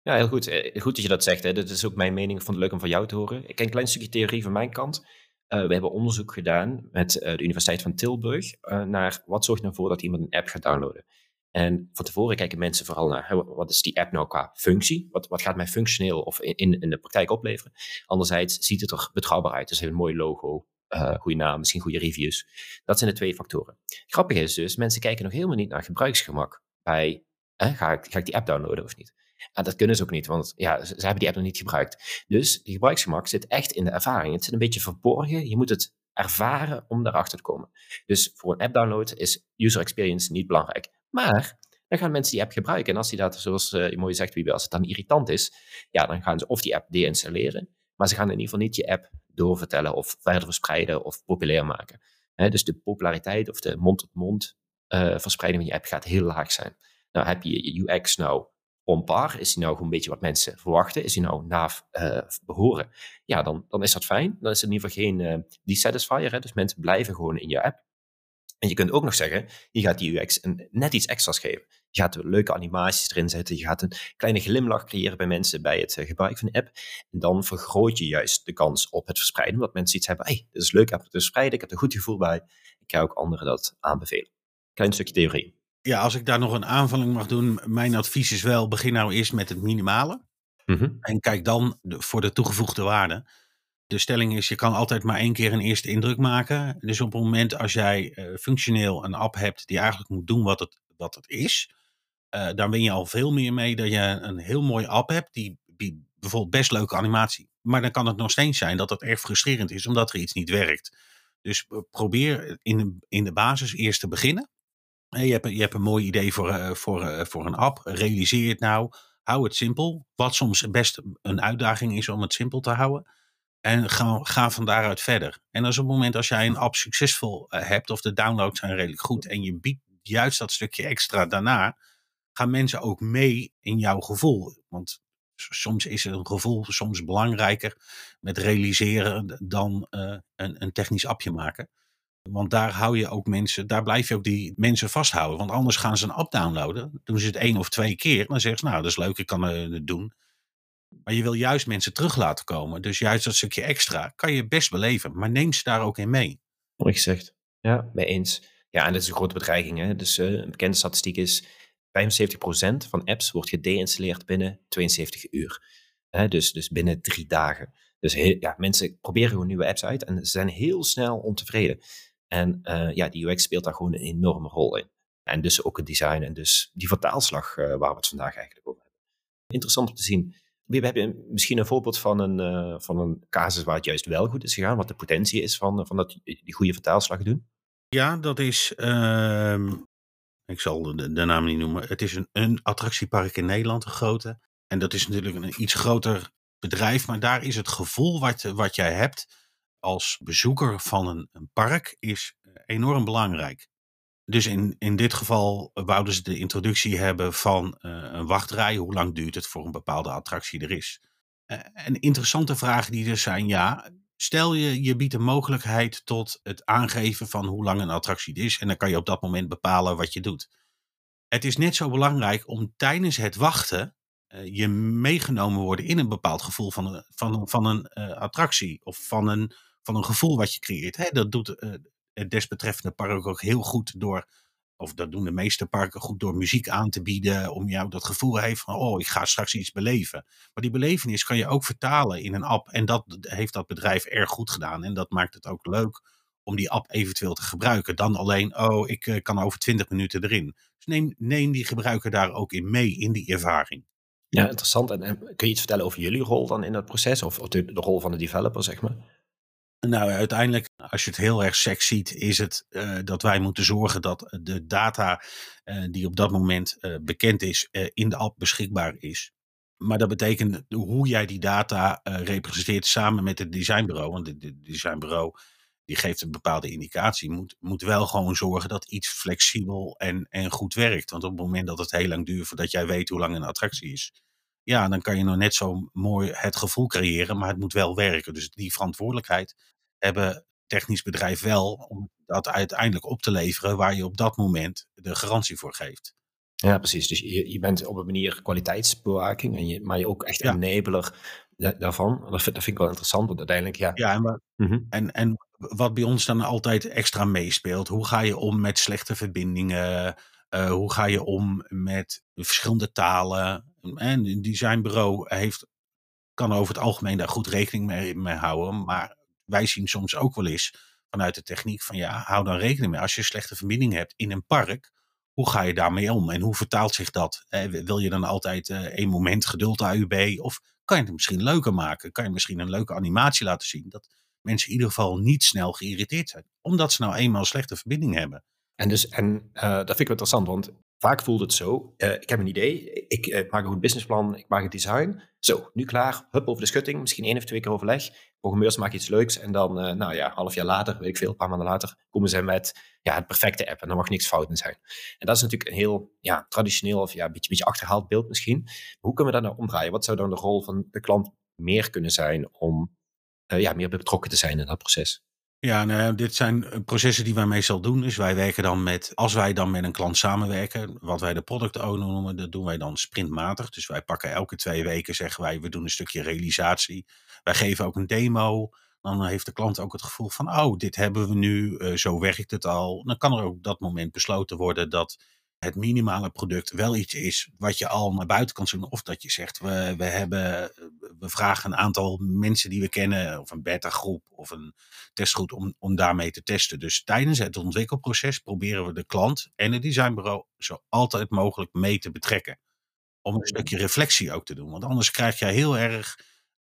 ja heel goed. Eh, goed dat je dat zegt. Hè. Dat is ook mijn mening. Ik vond het leuk om van jou te horen. Ik ken een klein stukje theorie van mijn kant. Uh, we hebben onderzoek gedaan met uh, de Universiteit van Tilburg naar wat zorgt ervoor dat iemand een app gaat downloaden. En van tevoren kijken mensen vooral naar wat is die app nou qua functie? Wat, wat gaat mij functioneel of in, in de praktijk opleveren? Anderzijds ziet het er betrouwbaar uit. Dus heeft een mooi logo, uh, goede naam, misschien goede reviews. Dat zijn de twee factoren. Grappig is dus, mensen kijken nog helemaal niet naar gebruiksgemak bij, ga, ik, ga ik die app downloaden of niet? En dat kunnen ze ook niet, want ja, ze, hebben die app nog niet gebruikt. Dus die gebruiksgemak zit echt in de ervaring. Het zit een beetje verborgen. Je moet het ervaren om daarachter te komen. Dus voor een app download is user experience niet belangrijk. Maar dan gaan mensen die app gebruiken. En als die dat, zoals uh, je mooi zegt, wie als het dan irritant is, ja, dan gaan ze of die app deinstalleren, maar ze gaan in ieder geval niet je app doorvertellen of verder verspreiden of populair maken. dus de populariteit of de mond-tot-mond uh, verspreiding van je app gaat heel laag zijn. Nou, heb je je UX nou on par? Is die nou gewoon een beetje wat mensen verwachten? Is die nou na uh, behoren? Ja, dan, dan is dat fijn. Dan is het in ieder geval geen uh, dissatisfier. Hè? Dus mensen blijven gewoon in je app. En je kunt ook nog zeggen, je gaat die UX een, net iets extra's geven. Je gaat leuke animaties erin zetten. Je gaat een kleine glimlach creëren bij mensen bij het uh, gebruik van de app. En dan vergroot je juist de kans op het verspreiden. Omdat mensen iets hebben, hey, dit is leuk, app te verspreiden. Ik heb er goed gevoel bij. Ik ga ook anderen dat aanbevelen. Klein stukje theorie. Ja, als ik daar nog een aanvulling mag doen. Mijn advies is wel, begin nou eerst met het minimale. Mm -hmm. En kijk dan voor de toegevoegde waarde de stelling is, je kan altijd maar één keer een eerste indruk maken. Dus op het moment als jij uh, functioneel een app hebt die eigenlijk moet doen wat het, wat het is, uh, dan win je al veel meer mee dat je een heel mooie app hebt die, die bijvoorbeeld best leuke animatie. Maar dan kan het nog steeds zijn dat het erg frustrerend is omdat er iets niet werkt. Dus probeer in in de basis eerst te beginnen. Je hebt, je hebt een mooi idee voor, uh, voor, voor een app. Realiseer het nou. Hou het simpel. Wat soms best een uitdaging is om het simpel te houden. En ga, ga van daaruit verder. En als op het moment als jij een app succesvol uh, hebt, of de downloads zijn redelijk goed, en je biedt juist dat stukje extra daarna, gaan mensen ook mee in jouw gevoel. Want soms is een gevoel soms belangrijker met realiseren dan een, een technisch appje maken. Want daar hou je ook mensen, daar blijf je ook die mensen vasthouden. Want anders gaan ze een app downloaden. Doen ze het één of twee keer. Dan zeggen ze, nou, dat is leuk, ik kan het doen. Maar je wil juist mensen terug laten komen. Dus juist dat stukje extra kan je best beleven. Maar neem ze daar ook in mee. Mooi gezegd. Ja, mee eens. Ja, en dat is een grote bedreiging. Hè? Dus uh, een bekende statistiek is 75% van apps wordt gedeinstalleerd binnen 72 uur. Dus, dus binnen drie dagen. Dus ja, mensen proberen gewoon nieuwe apps uit en ze zijn heel snel ontevreden. En uh, ja, die UX speelt daar gewoon een enorme rol in. En dus ook het design en dus die vertaalslag uh, waar we het vandaag eigenlijk over hebben. Interessant om te zien we hebben misschien een voorbeeld van een, uh, van een casus waar het juist wel goed is gegaan, wat de potentie is van, van dat, die goede vertaalslag doen? Ja, dat is, uh, ik zal de, de, naam niet noemen, het is een, een attractiepark in Nederland, een grote. En dat is natuurlijk een iets groter bedrijf, maar daar is het gevoel wat, wat jij hebt als bezoeker van een, een park is enorm belangrijk. Dus in, in dit geval wouden ze de introductie hebben van uh, een wachtrij. Hoe lang duurt het voor een bepaalde attractie er is? Uh, en interessante vragen die er zijn, ja. Stel je, je biedt een mogelijkheid tot het aangeven van hoe lang een attractie is. En dan kan je op dat moment bepalen wat je doet. Het is net zo belangrijk om tijdens het wachten je meegenomen worden in een bepaald gevoel van van, van een attractie. Of van een, van een gevoel wat je creëert. Hè, dat doet het desbetreffende park ook heel goed door of dat doen de meeste parken goed door muziek aan te bieden, om jou dat gevoel heeft van, oh, ik ga straks iets beleven. Maar die belevenis kan je ook vertalen in een app. En dat heeft dat bedrijf erg goed gedaan. En dat maakt het ook leuk om die app eventueel te gebruiken. Dan alleen, oh, ik eh, kan over 20 minuten erin. Dus neem, neem die gebruiker daar ook in mee, in die ervaring. Ja, interessant. En, kun je iets vertellen over jullie rol dan in dat proces? Of, of de, de, rol van de developer, zeg maar? Nou, uiteindelijk, als je het heel erg sec ziet, is het uh, dat wij moeten zorgen dat de data uh, die op dat moment bekend is, in de app beschikbaar is. Maar dat betekent hoe jij die data representeert samen met het designbureau. Want het designbureau die geeft een bepaalde indicatie. Moet, moet wel gewoon zorgen dat iets flexibel en, en goed werkt. Want op het moment dat het heel lang duurt voordat jij weet hoe lang een attractie is. Ja, dan kan je nog net zo mooi het gevoel creëren, maar het moet wel werken. Dus die verantwoordelijkheid hebben technisch bedrijf wel om dat uiteindelijk op te leveren waar je op dat moment de garantie voor geeft. Ja, precies. Dus je, je bent op een manier kwaliteitsbewaking, en je, maar je ook echt ja. enabler daarvan. Dat vind, dat vind, ik wel interessant, want uiteindelijk, ja. Ja, en, mm -hmm. en, en wat bij ons dan altijd extra meespeelt, hoe ga je om met slechte verbindingen? Uh, hoe ga je om met verschillende talen? En een designbureau heeft, kan over het algemeen daar goed rekening mee, mee houden, maar wij zien soms ook wel eens vanuit de techniek van ja, hou dan rekening mee. Als je slechte verbinding hebt in een park, hoe ga je daarmee om en hoe vertaalt zich dat? Eh, wil je dan altijd uh, één moment geduld AUB of kan je het misschien leuker maken? Kan je misschien een leuke animatie laten zien dat mensen in ieder geval niet snel geïrriteerd zijn, omdat ze nou eenmaal een slechte verbinding hebben? En, dus, en uh, dat vind ik wel interessant, want vaak voelt het zo, uh, ik heb een idee, ik uh, maak een goed businessplan, ik maak het design. Zo, nu klaar, hup over de schutting, misschien één of twee keer overleg. Programmeurs maken iets leuks en dan, uh, nou ja, half jaar later, weet ik veel, een paar maanden later, komen ze met ja, het perfecte app en dan mag niks fout in zijn. En dat is natuurlijk een heel ja, traditioneel of ja, een beetje, beetje achterhaald beeld misschien. Maar hoe kunnen we dat nou omdraaien? Wat zou dan de rol van de klant meer kunnen zijn om ja, meer betrokken te zijn in dat proces? Ja, nou, dit zijn eh, processen die wij meestal doen. Dus wij werken dan met, als wij dan met een klant samenwerken, wat wij de product owner noemen, dat doen wij dan sprintmatig. Dus wij pakken elke twee weken, zeggen wij, we doen een stukje realisatie. Wij geven ook een demo. Dan heeft de klant ook het gevoel van, oh, dit hebben we nu, uh, zo werkt het al. Dan kan er ook op dat moment besloten worden dat het minimale product wel iets is wat je al naar buiten kan zoeken. Of dat je zegt, we, we, hebben, we vragen een aantal mensen die we kennen, of een beta-groep of een testgroep, om, om daarmee te testen. Dus tijdens het ontwikkelproces proberen we de klant en het designbureau zo altijd mogelijk mee te betrekken. Om een stukje reflectie ook te doen. Want anders krijg je heel erg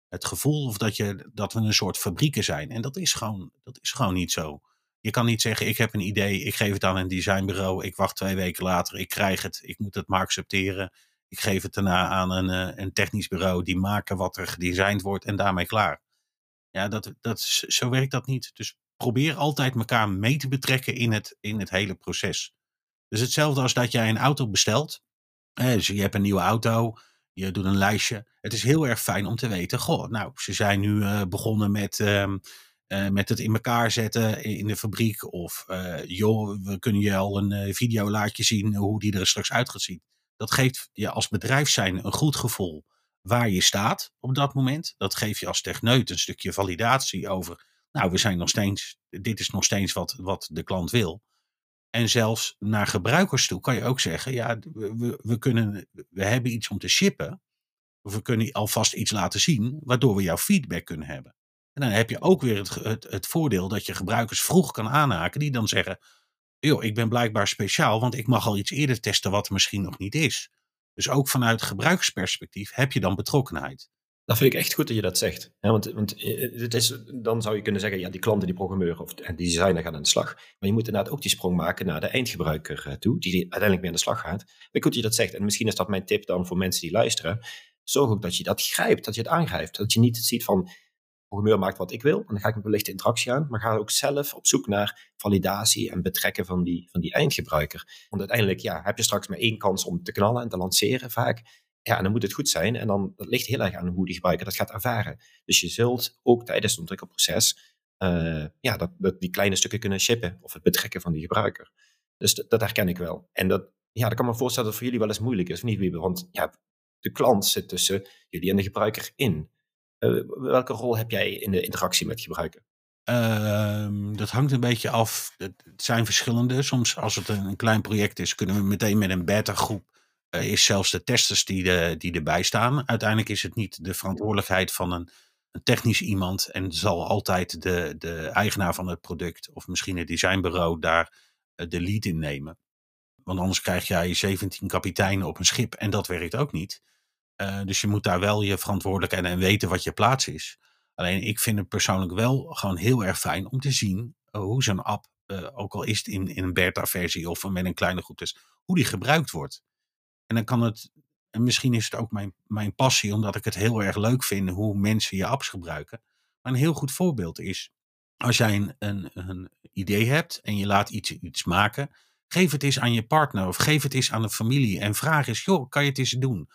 het gevoel of dat, je, dat we een soort fabrieken zijn. En dat is gewoon, dat is gewoon niet zo. Je kan niet zeggen, ik heb een idee, ik geef het aan een designbureau, ik wacht twee weken later, ik krijg het, ik moet het maar accepteren. Ik geef het daarna aan een, eh, een technisch bureau, die maken wat er gedesigned wordt en daarmee klaar. Ja, dat, dat, zo werkt dat niet. Dus probeer altijd elkaar mee te betrekken in het, in het hele proces. Dus hetzelfde als dat jij een auto bestelt. Dus je hebt een nieuwe auto, je doet een lijstje. Het is heel erg fijn om te weten, goh, nou, ze zijn nu uh, begonnen met... Uh, uh, met het in elkaar zetten in de fabriek. Of uh, joh, we kunnen je al een uh, video laten zien hoe die er straks uit gaat zien. Dat geeft je als bedrijf zijn een goed gevoel waar je staat op dat moment. Dat geeft je als techneut een stukje validatie over. Nou, we zijn nog steeds, dit is nog steeds wat, wat de klant wil. En zelfs naar gebruikers toe kan je ook zeggen: ja, we, we, kunnen, we hebben iets om te shippen. Of we kunnen alvast iets laten zien, waardoor we jouw feedback kunnen hebben. Dan heb je ook weer het, het, voordeel dat je gebruikers vroeg kan aanhaken, die dan zeggen: joh, ik ben blijkbaar speciaal, want ik mag al iets eerder testen wat er misschien nog niet is. Dus ook vanuit gebruiksperspectief heb je dan betrokkenheid. Dat vind ik echt goed dat je dat zegt. Want want eh, het is, dan zou je kunnen zeggen, ja, die klanten, die programmeur of die designer gaan aan de slag. Maar je moet inderdaad ook die sprong maken naar de eindgebruiker eh, toe, die uiteindelijk mee aan de slag gaat. Maar goed dat je dat zegt. En misschien is dat mijn tip dan voor mensen die luisteren. Zorg ook dat je dat grijpt, dat je het aangrijpt. Dat je niet ziet van, programmeur maakt wat ik wil, en dan ga ik een lichte interactie aan, maar ga ook zelf op zoek naar validatie en betrekken van die, van die eindgebruiker. Want uiteindelijk ja, heb je straks maar één kans om te knallen en te lanceren vaak. Ja, en dan moet het goed zijn en dan dat ligt heel erg aan hoe die gebruiker dat gaat ervaren. Dus je zult ook tijdens het ontwikkelproces uh, ja, dat, dat, die kleine stukken kunnen shippen of het betrekken van die gebruiker. Dus dat, dat herken ik wel. En dat, ja, dat kan me voorstellen dat voor jullie wel eens moeilijk is, of niet, Wiebe? Want ja, de klant zit tussen jullie en de gebruiker in. Uh, welke rol heb jij in de interactie met gebruiker? Ehm, dat hangt een beetje af. Het zijn verschillende. Soms als het een, een klein project is, kunnen we meteen met een beta groep. Uh, is zelfs de testers die, de, die erbij staan. Uiteindelijk is het niet de verantwoordelijkheid van een, een technisch iemand. En zal altijd de, de eigenaar van het product of misschien het designbureau daar uh, de lead in nemen. Want anders krijg jij 17 kapiteinen op een schip en dat werkt ook niet. Uh, dus je moet daar wel je verantwoordelijkheid en weten wat je plaats is. Alleen ik vind het persoonlijk wel gewoon heel erg fijn om te zien uh, hoe zo'n app, uh, ook al is het in, in een beta-versie of met een kleine groep dus, hoe die gebruikt wordt. En dan kan het, en misschien is het ook mijn, mijn passie, omdat ik het heel erg leuk vind hoe mensen je apps gebruiken. Maar een heel goed voorbeeld is, als jij een, een, een idee hebt en je laat iets, iets maken, geef het eens aan je partner of geef het eens aan de familie en vraag eens, joh, kan je het eens doen?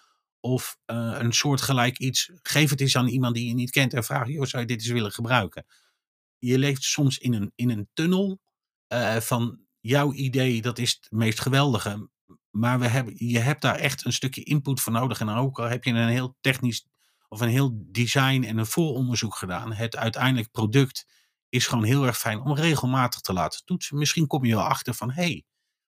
Of uh, een soortgelijk iets. Geef het eens aan iemand die je niet kent en vraag: joh, zou je dit eens willen gebruiken? Je leeft soms in een, in een tunnel uh, van jouw idee, dat is het meest geweldige. Maar we hebben, je hebt daar echt een stukje input voor nodig. En ook al heb je een heel technisch of een heel design en een vooronderzoek gedaan, het uiteindelijk product is gewoon heel erg fijn om regelmatig te laten toetsen. Misschien kom je wel achter van hé, hey,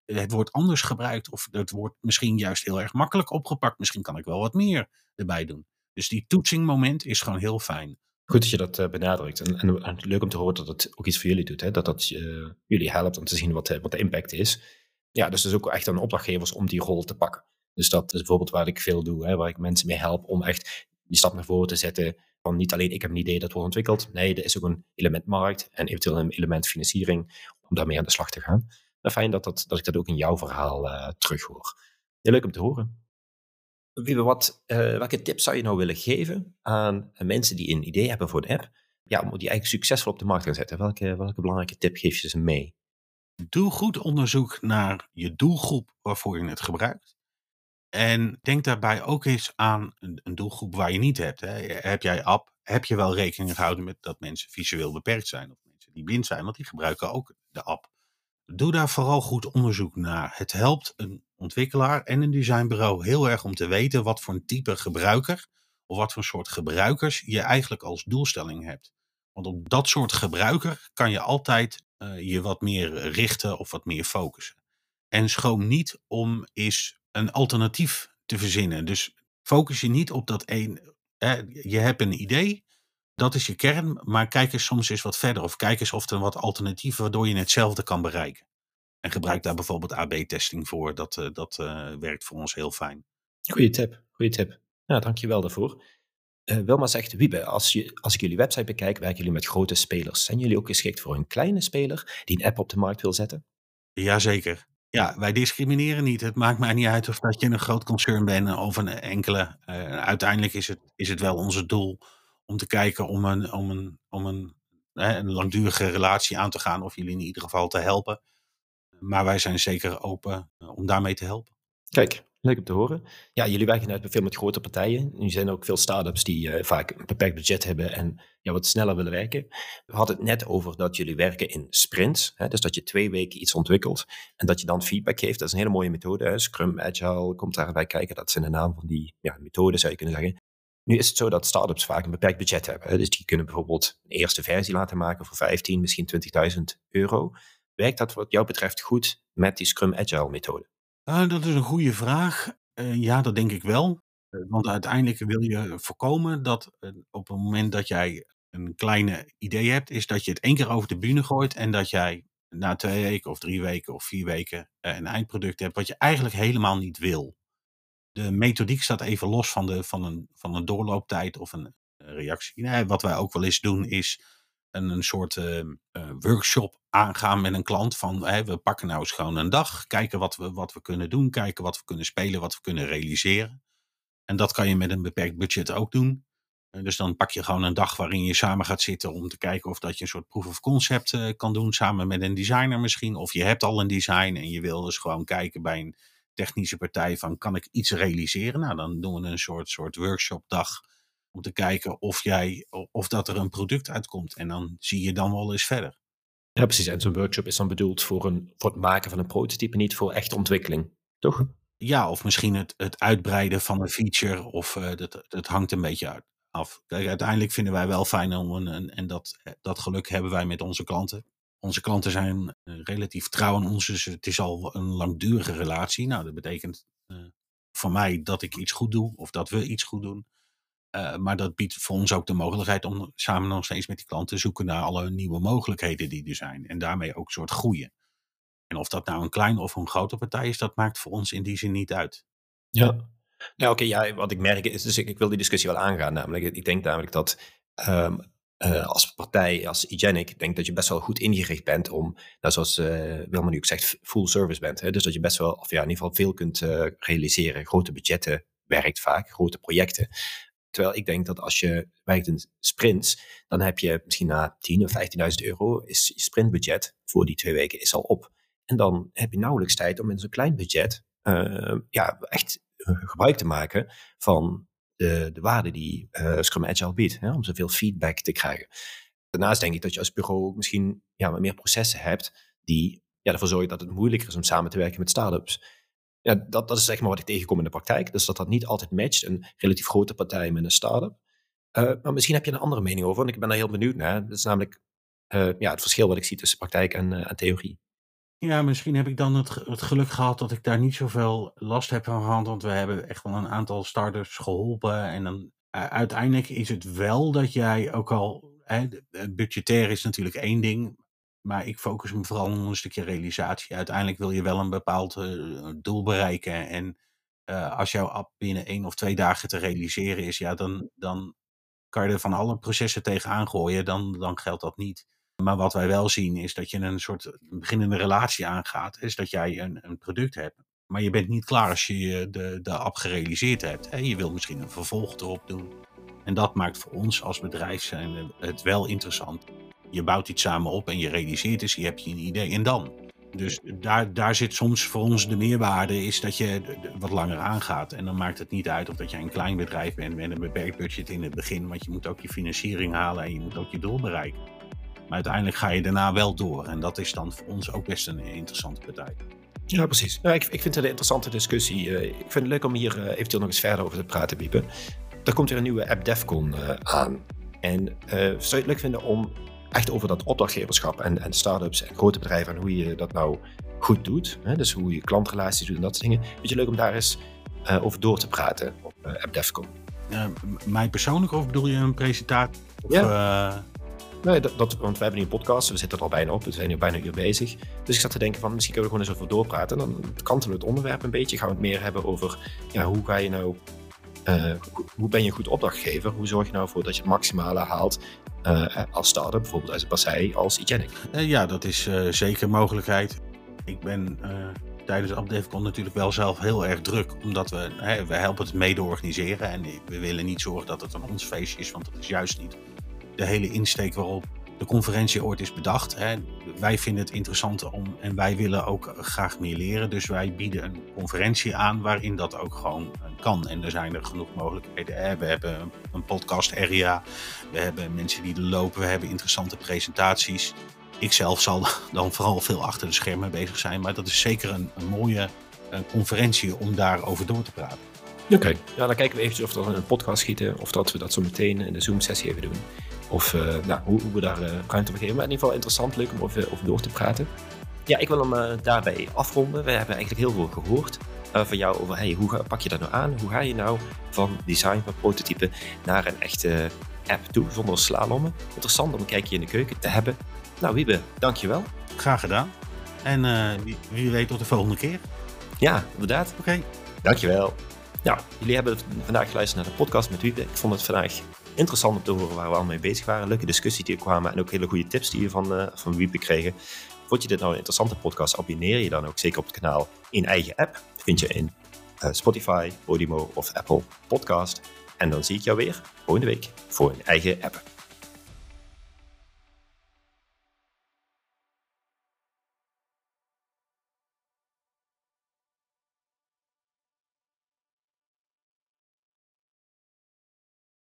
het wordt anders gebruikt of het wordt misschien juist heel erg makkelijk opgepakt. Misschien kan ik wel wat meer erbij doen. Dus die toetsingmoment is gewoon heel fijn. Goed dat je dat uh, benadrukt. En, en, leuk om te horen dat het ook iets voor jullie doet. Hè? Dat dat uh, jullie helpt om te zien wat, wat de impact is. Ja, dus het is ook echt aan opdrachtgevers om die rol te pakken. Dus dat is bijvoorbeeld waar ik veel doe. Hè? Waar ik mensen mee help om echt die stap naar voren te zetten. Van niet alleen ik heb een idee dat wordt ontwikkeld. Nee, er is ook een element markt en eventueel een element financiering om daarmee aan de slag te gaan fijn dat, dat, dat ik dat ook in jouw verhaal uh, terughoor. Heel leuk om te horen. Wiebe, wat, uh, welke tips zou je nou willen geven aan mensen die een idee hebben voor de app? Ja, om die eigenlijk succesvol op de markt te zetten. Welke, welke belangrijke tip geef je ze mee? Doe goed onderzoek naar je doelgroep waarvoor je het gebruikt. En denk daarbij ook eens aan een, een doelgroep waar je niet hebt. Hè. Heb jij app? Heb je wel rekening gehouden met dat mensen visueel beperkt zijn of mensen die blind zijn? Want die gebruiken ook de app. Doe daar vooral goed onderzoek naar. Het helpt een ontwikkelaar en een designbureau heel erg om te weten wat voor een type gebruiker of wat voor soort gebruikers je eigenlijk als doelstelling hebt. Want op dat soort gebruiker kan je altijd uh, je wat meer richten of wat meer focussen. En schroom niet om eens een alternatief te verzinnen. Dus focus je niet op dat één. je hebt een idee, dat is je kern, maar kijk eens soms eens wat verder. Of kijk eens of er wat alternatieven waardoor je hetzelfde kan bereiken. En gebruik daar bijvoorbeeld AB-testing voor. Dat, uh, dat uh, werkt voor ons heel fijn. Goeie tip, goeie tip. Ja, dankjewel daarvoor. Uh, Wilma zegt, Wiebe, als, je, als ik jullie website bekijk, werken jullie met grote spelers. Zijn jullie ook geschikt voor een kleine speler die een app op de markt wil zetten? Jazeker. Ja, wij discrimineren niet. Het maakt mij niet uit of dat je een groot concern bent of een enkele. uiteindelijk is het, is het wel onze doel om te kijken om een, om een, om een, hè, een langdurige relatie aan te gaan of jullie in ieder geval te helpen. Maar wij zijn zeker open eh, om daarmee te helpen. Kijk, leuk om te horen. Ja, jullie werken uit veel met grote partijen. Nu zijn er ook veel start-ups die uh, vaak een beperkt budget hebben en ja, wat sneller willen werken. We hadden het net over dat jullie werken in sprints. Hè, dus dat je twee weken iets ontwikkelt en dat je dan feedback geeft. Dat is een hele mooie methode. Hè. Scrum, Agile komt daarbij kijken. Dat zijn de naam van die ja, methoden, zou je kunnen zeggen. Nu is het zo dat startups vaak een beperkt budget hebben. Dus die kunnen bijvoorbeeld een eerste versie laten maken voor 15, misschien 20.000 euro. Werkt dat wat jou betreft goed met die Scrum Agile methode? Uh, dat is een goede vraag. Uh, ja, dat denk ik wel. Uh, want uiteindelijk wil je voorkomen dat op het moment dat jij een kleine idee hebt, is dat je het één keer over de bühne gooit en dat jij na twee weken of drie weken of vier weken een eindproduct hebt wat je eigenlijk helemaal niet wil de methodiek staat even los van, de, van, een, van een doorlooptijd of een reactie. Nee, wat wij ook wel eens doen is een, een soort uh, uh, workshop aangaan met een klant. Van we pakken nou eens gewoon een dag, kijken wat we, wat we kunnen doen, kijken wat we kunnen spelen, wat we kunnen realiseren. En dat kan je met een beperkt budget ook doen. Uh, dus dan pak je gewoon een dag waarin je samen gaat zitten om te kijken of dat je een soort proof of concept kan doen, samen met een designer misschien. Of je hebt al een design en je wil dus gewoon kijken bij een technische partij van kan ik iets realiseren? Nou, dan doen we een soort, soort workshopdag om te kijken of, jij, of dat er een product uitkomt. En dan zie je dan wel eens verder. Ja, precies. En zo'n workshop is dan bedoeld voor, een, voor het maken van een prototype, niet voor echte ontwikkeling, toch? Ja, of misschien het, het uitbreiden van een feature, of uh, dat, dat hangt een beetje uit af. Kijk, uiteindelijk vinden wij wel fijn om een, en dat, dat geluk hebben wij met onze klanten. Onze klanten zijn relatief trouw aan ons, dus het is al een langdurige relatie. Nou, dat betekent voor mij dat ik iets goed doe of dat we iets goed doen. Uh, maar dat biedt voor ons ook de mogelijkheid om samen nog steeds met die klanten te zoeken naar alle nieuwe mogelijkheden die er zijn. En daarmee ook een soort groeien. En of dat nou een kleine of een grote partij is, dat maakt voor ons in die zin niet uit. Ja, nou oké, ja, wat ik merk is, dus ik, ik, wil die discussie wel aangaan. Namelijk, ik denk namelijk dat um, uh, als partij, als Igenic, denk dat je best wel goed ingericht bent om, nou, zoals uh, Wilma nu ook zegt, full service bent. Hè? Dus dat je best wel, of ja, in ieder geval veel kunt uh, realiseren. Grote budgetten werkt vaak, grote projecten. Terwijl ik denk dat als je werkt in sprints, dan heb je misschien na 10 of 15.000 euro, is je sprintbudget voor die twee weken is al op. En dan heb je nauwelijks tijd om in zo'n klein budget ja, echt gebruik te maken van de, de waarde die uh, Scrum Agile biedt, hè, om zoveel feedback te krijgen. Daarnaast denk ik dat je als bureau ook misschien ja, meer processen hebt die ja, ervoor zorgen dat het moeilijker is om samen te werken met startups. Ja, dat, dat is zeg maar wat ik tegenkom in de praktijk. Dus dat dat niet altijd matcht, een relatief grote partij met een start-up. Uh, maar misschien heb je een andere mening over, want ik ben daar heel benieuwd naar. Dat is namelijk uh, ja, het verschil wat ik zie tussen praktijk en, en theorie. Ja, misschien heb ik dan het, het geluk gehad dat ik daar niet zoveel last heb van gehad. Want we hebben echt wel een aantal starters geholpen. En dan uiteindelijk is het wel dat jij ook al. Hè, budgetair is natuurlijk één ding. Maar ik focus me vooral op een stukje realisatie. Uiteindelijk wil je wel een bepaald uh, doel bereiken. En als jouw app binnen één of twee dagen te realiseren is, ja, dan, dan kan je er van alle processen tegenaan gooien. Dan, dan geldt dat niet. Maar wat wij wel zien is dat je een soort beginnende relatie aangaat. Is dat jij een, een product hebt. Maar je bent niet klaar als je de, de app gerealiseerd hebt. Je wilt misschien een vervolg erop doen. En dat maakt voor ons als bedrijf zijn het wel interessant. Je bouwt iets samen op en je realiseert eens, je hebt je een idee en dan. Dus daar, daar zit soms voor ons de meerwaarde, is dat je wat langer aangaat. En dan maakt het niet uit of dat jij een klein bedrijf bent met een beperkt budget in het begin. Want je moet ook je financiering halen en je moet ook je doel bereiken. Maar uiteindelijk ga je daarna wel door. En dat is dan voor ons ook best een interessante partij. Ja, precies. Ja, ik, ik vind het een interessante discussie. Uh, ik vind het leuk om hier uh, eventueel nog eens verder over te praten, Biepen. Er komt weer een nieuwe app Defcon uh, aan. En zou je het leuk vinden om echt over dat opdrachtgeverschap en, en start-ups en grote bedrijven en hoe je dat nou goed doet. Hè? Dus hoe je klantrelaties doet en dat soort dingen. Vind je leuk om daar eens over door te praten op App Defcon? mij persoonlijk of bedoel je een presentatie? Of, ja. Dat, want we hebben nu een podcast, we zitten er al bijna op, we zijn nu bijna een uur bezig. Dus ik zat te denken van, misschien kunnen we gewoon eens over doorpraten. En dan kantelen we het onderwerp een beetje, gaan we het meer hebben over, ja, hoe ga je nou, uh, hoe ben je een goed opdrachtgever? Hoe zorg je nou voor dat je het maximale haalt uh, als start-up, bijvoorbeeld als een passij als Igenic? Uh, ja, dat is zeker een mogelijkheid. Ik ben tijdens AppDevCon natuurlijk wel zelf heel erg druk. Omdat we, we helpen het mede organiseren. En we willen niet zorgen dat het een ons feestje is, want dat is juist niet de hele insteek waarop de conferentie ooit is bedacht. Hè. Wij vinden het interessant om en wij willen ook graag meer leren. Dus wij bieden een conferentie aan waarin dat ook gewoon kan. En er zijn er genoeg mogelijkheden. We hebben een podcast area, we hebben mensen die er lopen, we hebben interessante presentaties. Ik zelf zal dan vooral veel achter de schermen bezig zijn, maar dat is zeker een, een mooie een conferentie om daarover door te praten. Oké, ja, dan kijken we eventjes of we een podcast schieten of dat we dat zo meteen in de Zoom-sessie even doen. Of uh, nou, hoe, hoe, we daar uh, ruimte voor geven. Maar in ieder geval interessant, leuk om over, over door te praten. Ja, ik wil hem uh, daarbij afronden. We hebben eigenlijk heel veel gehoord van jou over hey, hoe pak je dat nou aan? Hoe ga je nou van design, van prototype naar een echte app toe zonder slalommen? Interessant om een kijkje in de keuken te hebben. Nou, Wiebe, dankjewel. Graag gedaan. En wie, wie, weet tot de volgende keer. Ja, inderdaad. Oké. Okay. Dankjewel. Nou, jullie hebben vandaag geluisterd naar de podcast met Wiebe. Ik vond het vandaag interessant om te horen waar we al mee bezig waren. Leuke discussies die er kwamen en ook hele goede tips die je van, uh, van Wiebe kregen. Vond je dit nou een interessante podcast? Abonneer je dan ook zeker op het kanaal in eigen app. Vind je in uh, Spotify, Podimo of Apple Podcast. En dan zie ik jou weer volgende week voor een eigen app.